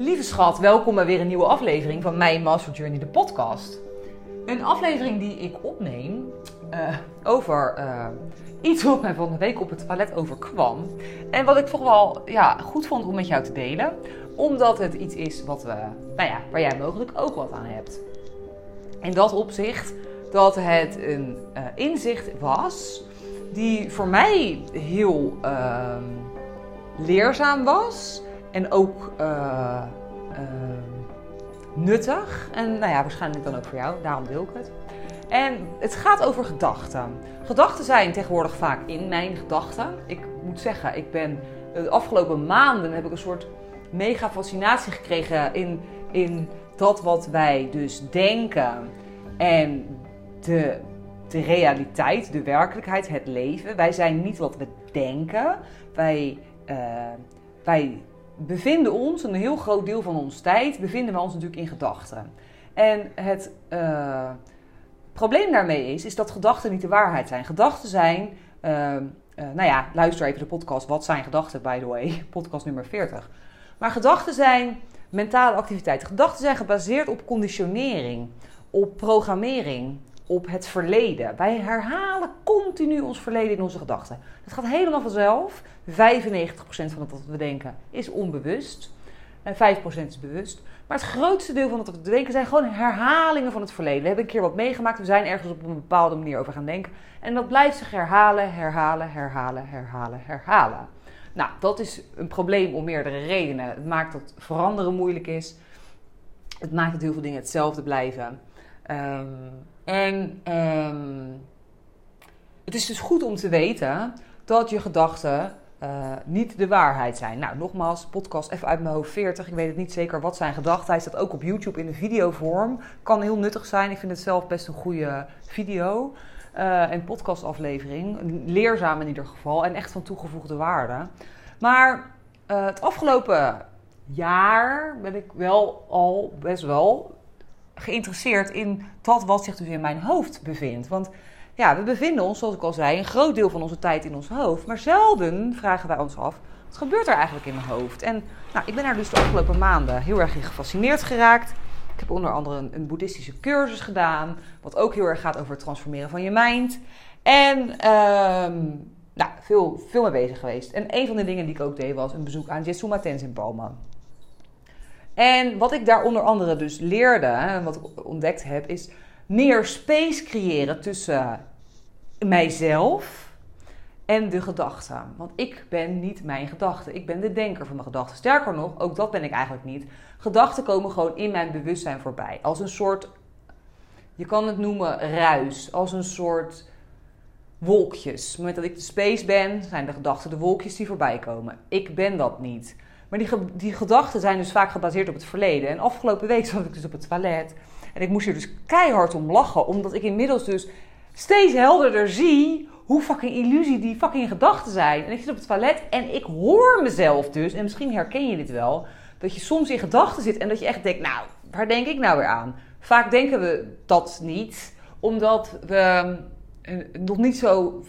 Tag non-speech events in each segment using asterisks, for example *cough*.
Lieve schat, welkom bij weer een nieuwe aflevering van mijn Master Journey, de podcast. Een aflevering die ik opneem uh, over uh, iets wat mij van de week op het toilet overkwam. En wat ik wel ja, goed vond om met jou te delen. Omdat het iets is wat we, nou ja, waar jij mogelijk ook wat aan hebt. In dat opzicht dat het een uh, inzicht was die voor mij heel ehm, leerzaam was. En ook uh, uh, nuttig. En nou ja, waarschijnlijk dan ook voor jou. Daarom deel ik het. En het gaat over gedachten. Gedachten zijn tegenwoordig vaak in mijn gedachten. Ik moet zeggen, ik ben de afgelopen maanden heb ik een soort mega fascinatie gekregen in, in dat wat wij dus denken. En de, de realiteit, de werkelijkheid, het leven. Wij zijn niet wat we denken. Wij, wij bevinden ons, een heel groot deel van onze tijd, bevinden we ons natuurlijk in gedachten. En het uh, probleem daarmee is, is dat gedachten niet de waarheid zijn. Gedachten zijn, uh, uh, nou ja, luister even de podcast Wat zijn gedachten, by the way, *laughs* podcast nummer 40. Maar gedachten zijn mentale activiteiten. Gedachten zijn gebaseerd op conditionering, op programmering, op het verleden. Wij herhalen continu ons verleden in onze gedachten. Dat gaat helemaal vanzelf. 95% van wat we denken is onbewust. En 5% is bewust. Maar het grootste deel van wat we denken zijn gewoon herhalingen van het verleden. We hebben een keer wat meegemaakt. We zijn ergens op een bepaalde manier over gaan denken. En dat blijft zich herhalen, herhalen, herhalen, herhalen, herhalen. Nou, dat is een probleem om meerdere redenen. Het maakt dat veranderen moeilijk is. Het maakt dat heel veel dingen hetzelfde blijven. Um, en um, het is dus goed om te weten dat je gedachten uh, niet de waarheid zijn. Nou, nogmaals, podcast even uit mijn hoofd 40. Ik weet het niet zeker wat zijn gedachten. Hij staat ook op YouTube in de videovorm. Kan heel nuttig zijn. Ik vind het zelf best een goede video. Uh, en podcastaflevering. Leerzaam in ieder geval. En echt van toegevoegde waarde. Maar uh, het afgelopen jaar ben ik wel al best wel geïnteresseerd in dat wat zich dus in mijn hoofd bevindt. Want ja, we bevinden ons, zoals ik al zei, een groot deel van onze tijd in ons hoofd. Maar zelden vragen wij ons af, wat gebeurt er eigenlijk in mijn hoofd? En nou, ik ben daar dus de afgelopen maanden heel erg in gefascineerd geraakt. Ik heb onder andere een, boeddhistische cursus gedaan, wat ook heel erg gaat over het transformeren van je mind. En um, nou, veel, veel mee bezig geweest. En een van de dingen die ik ook deed was een bezoek aan Jetsuma Tenzin Palma. En wat ik daar onder andere dus leerde, wat ik ontdekt heb, is meer space creëren tussen mijzelf en de gedachten. Want ik ben niet mijn gedachten. Ik ben de denker van mijn gedachten. Sterker nog, ook dat ben ik eigenlijk niet. Gedachten komen gewoon in mijn bewustzijn voorbij. Als een soort, je kan het noemen ruis. Als een soort wolkjes. Op het moment dat ik de space ben, zijn de gedachten de wolkjes die voorbij komen. Ik ben dat niet. Maar die, die gedachten zijn dus vaak gebaseerd op het verleden. En afgelopen week zat ik dus op het toilet. En ik moest hier dus keihard om lachen. Omdat ik inmiddels dus steeds helderder zie hoe fucking illusie die fucking gedachten zijn. En ik zit op het toilet en ik hoor mezelf dus. En misschien herken je dit wel. Dat je soms in gedachten zit en dat je echt denkt, nou, waar denk ik nou weer aan? Vaak denken we dat niet. Omdat we nog niet zo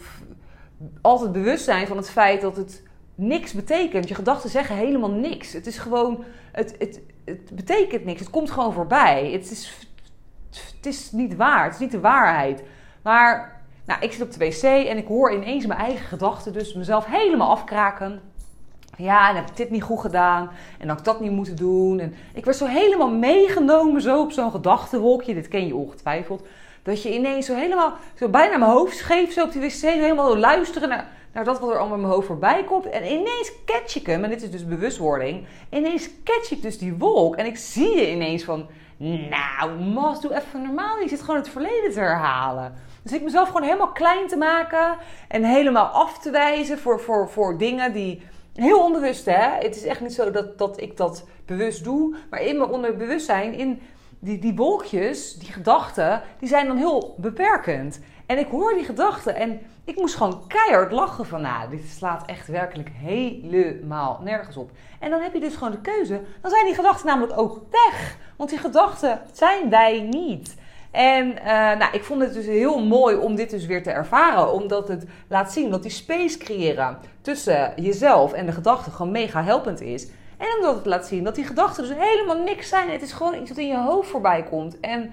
altijd bewust zijn van het feit dat het niks betekent. Je gedachten zeggen helemaal niks. Het is gewoon, het, het, het betekent niks. Het komt gewoon voorbij. Het is, het is niet waar. Het is niet de waarheid. Maar nou, ik zit op de wc en ik hoor ineens mijn eigen gedachten, dus mezelf helemaal afkraken. Ja, en heb ik dit niet goed gedaan? En had ik dat niet moeten doen? En ik werd zo helemaal meegenomen zo op zo'n gedachtenwolkje. Dit ken je ongetwijfeld. Dat je ineens zo helemaal, zo bijna mijn hoofd scheef, zo op die wc, helemaal luisteren naar naar dat wat er allemaal in mijn hoofd voorbij komt. En ineens catch ik hem, en dit is dus bewustwording. Ineens catch ik dus die wolk. En ik zie je ineens van, nou Mas, doe even normaal. Je zit gewoon het verleden te herhalen. Dus ik mezelf gewoon helemaal klein te maken. En helemaal af te wijzen voor, voor, voor dingen die... Heel onbewust, hè? Het is echt niet zo dat, dat ik dat bewust doe. Maar in mijn onderbewustzijn, in die, die wolkjes, die gedachten, die zijn dan heel beperkend. En ik hoor die gedachten en ik moest gewoon keihard lachen van, nou, dit slaat echt werkelijk helemaal nergens op. En dan heb je dus gewoon de keuze, dan zijn die gedachten namelijk ook weg. Want die gedachten zijn wij niet. En uh, nou, ik vond het dus heel mooi om dit dus weer te ervaren. Omdat het laat zien dat die space creëren tussen jezelf en de gedachten gewoon mega helpend is. En omdat het laat zien dat die gedachten dus helemaal niks zijn. Het is gewoon iets wat in je hoofd voorbij komt. En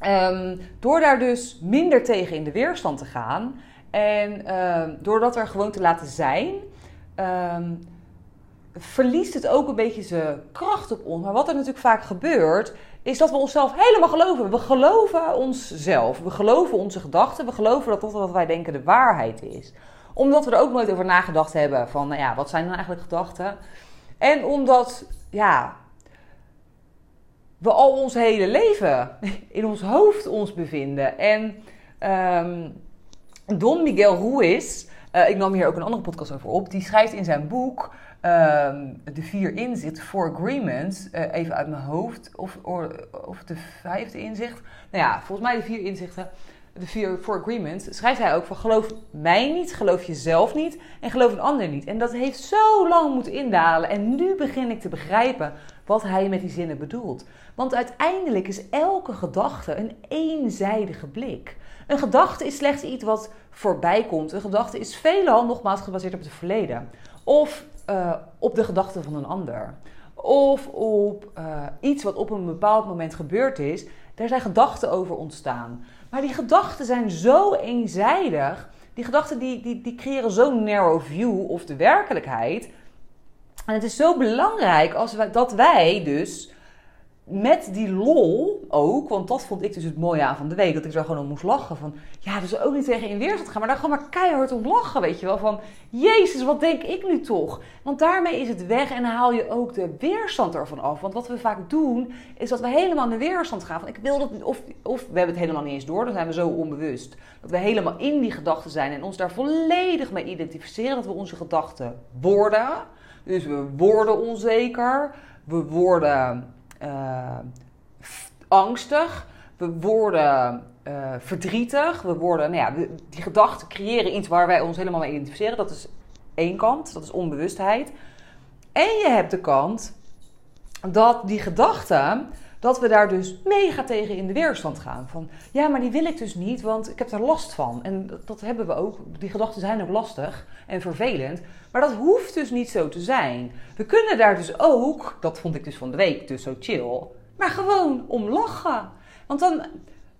um, door daar dus minder tegen in de weerstand te gaan. En um, door dat er gewoon te laten zijn. Um, verliest het ook een beetje zijn kracht op ons. Maar wat er natuurlijk vaak gebeurt, is dat we onszelf helemaal geloven. We geloven onszelf. We geloven onze gedachten. We geloven dat dat wat wij denken de waarheid is. Omdat we er ook nooit over nagedacht hebben van, nou ja, wat zijn dan eigenlijk gedachten? En omdat, ja, we al ons hele leven *laughs* in ons hoofd ons bevinden. En um, Don Miguel Ruiz, uh, ik nam hier ook een andere podcast over op, die schrijft in zijn boek um, de vier inzichten, four agreements, uh, even uit mijn hoofd, of, of de vijfde inzicht. Nou ja, volgens mij de vier inzichten, de vier four agreements, schrijft hij ook van geloof mij niet, geloof jezelf niet en geloof een ander niet. En dat heeft zo lang moeten indalen en nu begin ik te begrijpen wat hij met die zinnen bedoelt. Want uiteindelijk is elke gedachte een eenzijdige blik. Een gedachte is slechts iets wat voorbij komt. Een gedachte is veelal nogmaals gebaseerd op het verleden. Of uh, op de gedachten van een ander. Of op uh, iets wat op een bepaald moment gebeurd is. Daar zijn gedachten over ontstaan. Maar die gedachten zijn zo eenzijdig. Die gedachten die, die, die creëren zo'n narrow view of de werkelijkheid. En het is zo belangrijk als dat wij dus met die lol ook, want dat vond ik dus het mooie aan van de week, dat ik er gewoon om moest lachen. Van ja, dus ook niet tegen in weerstand gaan, maar daar gewoon maar keihard om lachen, weet je wel. Van Jezus, wat denk ik nu toch? Want daarmee is het weg en haal je ook de weerstand ervan af. Want wat we vaak doen, is dat we helemaal in de weerstand gaan. Van ik wil dat, of, of we hebben het helemaal niet eens door, dan zijn we zo onbewust. Dat we helemaal in die gedachten zijn en ons daar volledig mee identificeren. Dat we onze gedachten worden. Dus we worden onzeker, we worden uh, angstig, we worden uh, verdrietig, we worden, nou ja, die gedachten creëren iets waar wij ons helemaal mee identificeren. Dat is één kant, dat is onbewustheid. En je hebt de kant dat die gedachten, dat we daar dus mega tegen in de weerstand gaan. Van ja, maar die wil ik dus niet, want ik heb er last van. En dat, hebben we ook. Die gedachten zijn ook lastig en vervelend. Maar dat hoeft dus niet zo te zijn. We kunnen daar dus ook, dat vond ik dus van de week dus zo chill, maar gewoon om lachen. Want dan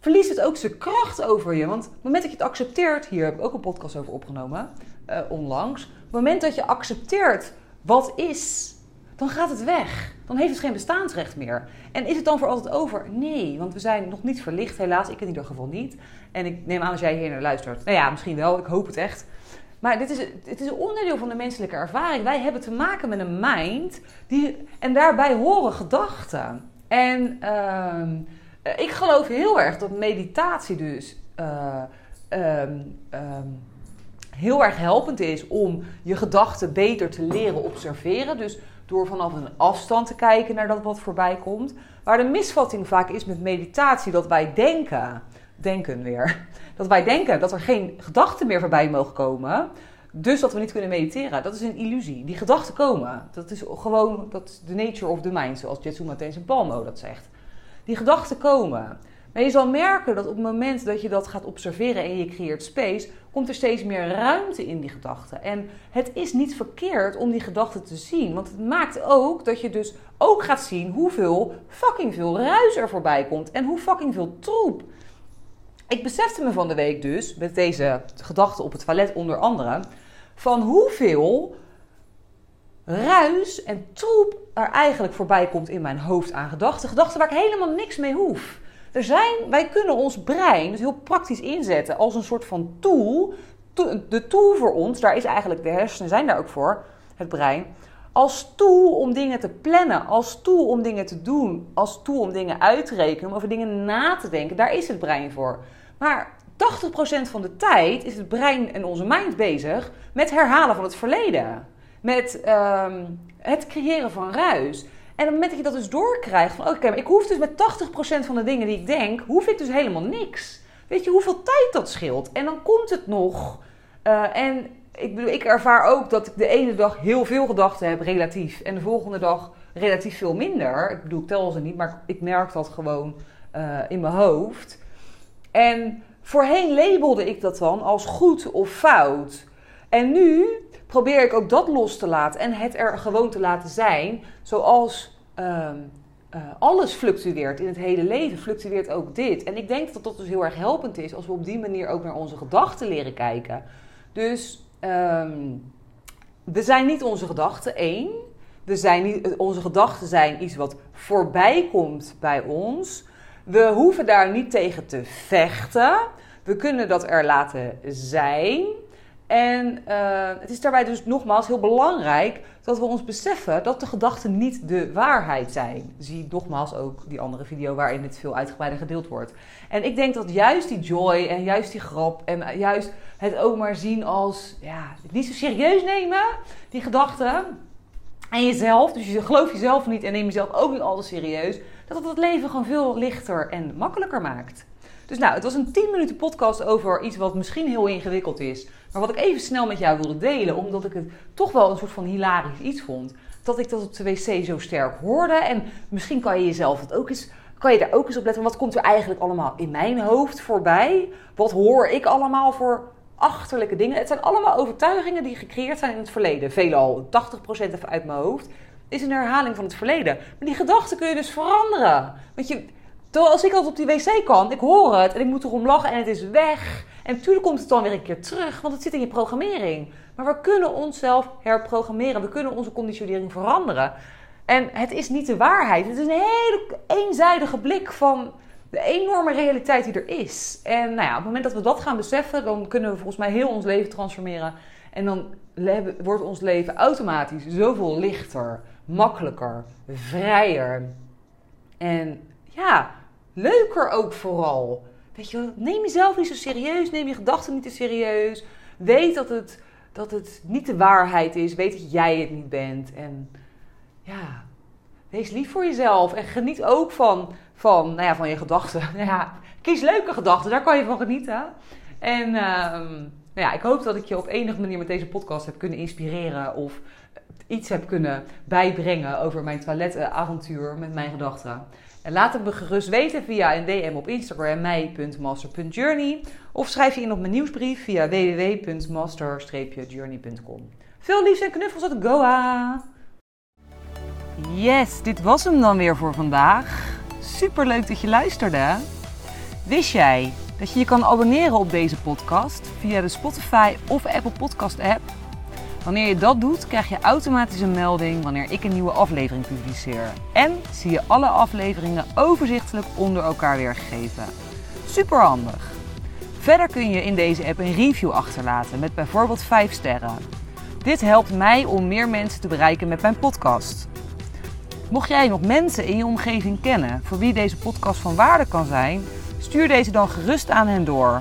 verliest het ook zijn kracht over je. Want op het moment dat je het accepteert, hier heb ik ook een podcast over opgenomen, uh, onlangs. Op het moment dat je accepteert wat is, dan gaat het weg. Dan heeft het geen bestaansrecht meer. En is het dan voor altijd over? Nee, want we zijn nog niet verlicht, helaas. Ik in ieder geval niet. En ik neem aan als jij hier naar luistert. Nou ja, misschien wel. Ik hoop het echt. Maar dit is, het is een onderdeel van de menselijke ervaring. Wij hebben te maken met een mind. Die, en daarbij horen gedachten. En uh, ik geloof heel erg dat meditatie dus uh, um, um, heel erg helpend is om je gedachten beter te leren observeren. Dus door vanaf een afstand te kijken naar dat wat voorbij komt. Waar de misvatting vaak is met meditatie, dat wij denken, denken weer, *laughs* dat wij denken dat er geen gedachten meer voorbij mogen komen. Dus dat we niet kunnen mediteren. Dat is een illusie. Die gedachten komen. Dat is gewoon dat is the nature of the mind, zoals Jetsu Matthijs en Palmo dat zegt. Die gedachten komen. Maar je zal merken dat op het moment dat je dat gaat observeren en je creëert space, komt er steeds meer ruimte in die gedachten. En het is niet verkeerd om die gedachten te zien, want het maakt ook dat je dus ook gaat zien hoeveel fucking veel ruis er voorbij komt en hoe fucking veel troep. Ik besefte me van de week dus, met deze gedachten op het toilet onder andere, van hoeveel ruis en troep er eigenlijk voorbij komt in mijn hoofd aan gedachten. Gedachten waar ik helemaal niks mee hoef. Zijn, wij kunnen ons brein dus heel praktisch inzetten als een soort van tool. De tool voor ons, daar is eigenlijk de hersenen zijn daar ook voor, het brein. Als tool om dingen te plannen, als tool om dingen te doen, als tool om dingen uit te rekenen, om over dingen na te denken, daar is het brein voor. Maar 80% van de tijd is het brein en onze mind bezig met herhalen van het verleden. Met um, het creëren van ruis. En op het moment dat je dat dus doorkrijgt, van oké, maar ik hoef dus met 80% van de dingen die ik denk, hoef ik dus helemaal niks. Weet je hoeveel tijd dat scheelt? En dan komt het nog. Uh, en ik bedoel, ik ervaar ook dat ik de ene dag heel veel gedachten heb, relatief. En de volgende dag relatief veel minder. Ik bedoel, ik tel ze niet, maar ik merk dat gewoon uh, in mijn hoofd. En voorheen labelde ik dat dan als goed of fout. En nu probeer ik ook dat los te laten en het er gewoon te laten zijn, zoals ehm, eh, alles fluctueert in het hele leven, fluctueert ook dit. En ik denk dat dat dus heel erg helpend is als we op die manier ook naar onze gedachten leren kijken. Dus ehm, we zijn niet onze gedachten één. We zijn niet, onze gedachten zijn iets wat voorbij komt bij ons. We hoeven daar niet tegen te vechten. We kunnen dat er laten zijn. En uh, het is daarbij dus nogmaals heel belangrijk dat we ons beseffen dat de gedachten niet de waarheid zijn. Zie nogmaals ook die andere video waarin dit veel uitgebreider gedeeld wordt. En ik denk dat juist die joy en juist die grap en juist het ook maar zien als ja, niet zo serieus nemen, die gedachten. En jezelf, dus je gelooft jezelf niet en neem jezelf ook niet altijd serieus. Dat het het leven gewoon veel lichter en makkelijker maakt. Dus nou, het was een 10 minuten podcast over iets wat misschien heel ingewikkeld is. Maar wat ik even snel met jou wilde delen, omdat ik het toch wel een soort van hilarisch iets vond. Dat ik dat op de wc zo sterk hoorde. En misschien kan je jezelf het ook eens, kan je daar ook eens op letten. Wat komt er eigenlijk allemaal in mijn hoofd voorbij? Wat hoor ik allemaal voor achterlijke dingen? Het zijn allemaal overtuigingen die gecreëerd zijn in het verleden. Veelal 80% even uit mijn hoofd is een herhaling van het verleden. Maar die gedachten kun je dus veranderen. Want je, als ik altijd op die wc kan, ik hoor het en ik moet erom lachen en het is weg. En natuurlijk komt het dan weer een keer terug, want het zit in je programmering. Maar we kunnen onszelf herprogrammeren. We kunnen onze conditionering veranderen. En het is niet de waarheid. Het is een hele eenzijdige blik van de enorme realiteit die er is. En nou ja, op het moment dat we dat gaan beseffen, dan kunnen we volgens mij heel ons leven transformeren. En dan wordt ons leven automatisch zoveel lichter, makkelijker, vrijer. En ja, leuker ook vooral. Weet je, neem jezelf niet zo serieus, neem je gedachten niet te serieus. Weet dat het, dat het niet de waarheid is, weet dat jij het niet bent. En ja, wees lief voor jezelf en geniet ook van, van, nou ja, van je gedachten. *laughs* Nou ja, kies leuke gedachten, daar kan je van genieten. En uh, nou ja, ik hoop dat ik je op enige manier met deze podcast heb kunnen inspireren of iets heb kunnen bijbrengen over mijn toiletavontuur met mijn gedachten. En laat het me gerust weten via een DM op Instagram, mij.master.journey. Of schrijf je in op mijn nieuwsbrief via www.master-journey.com. Veel liefs en knuffels uit Goa! Yes, dit was hem dan weer voor vandaag. Super leuk dat je luisterde. Wist jij dat je je kan abonneren op deze podcast via de Spotify of Apple Podcast app? Wanneer je dat doet, krijg je automatisch een melding wanneer ik een nieuwe aflevering publiceer. En zie je alle afleveringen overzichtelijk onder elkaar weergegeven. Super handig. Verder kun je in deze app een review achterlaten met bijvoorbeeld 5 sterren. Dit helpt mij om meer mensen te bereiken met mijn podcast. Mocht jij nog mensen in je omgeving kennen voor wie deze podcast van waarde kan zijn, stuur deze dan gerust aan hen door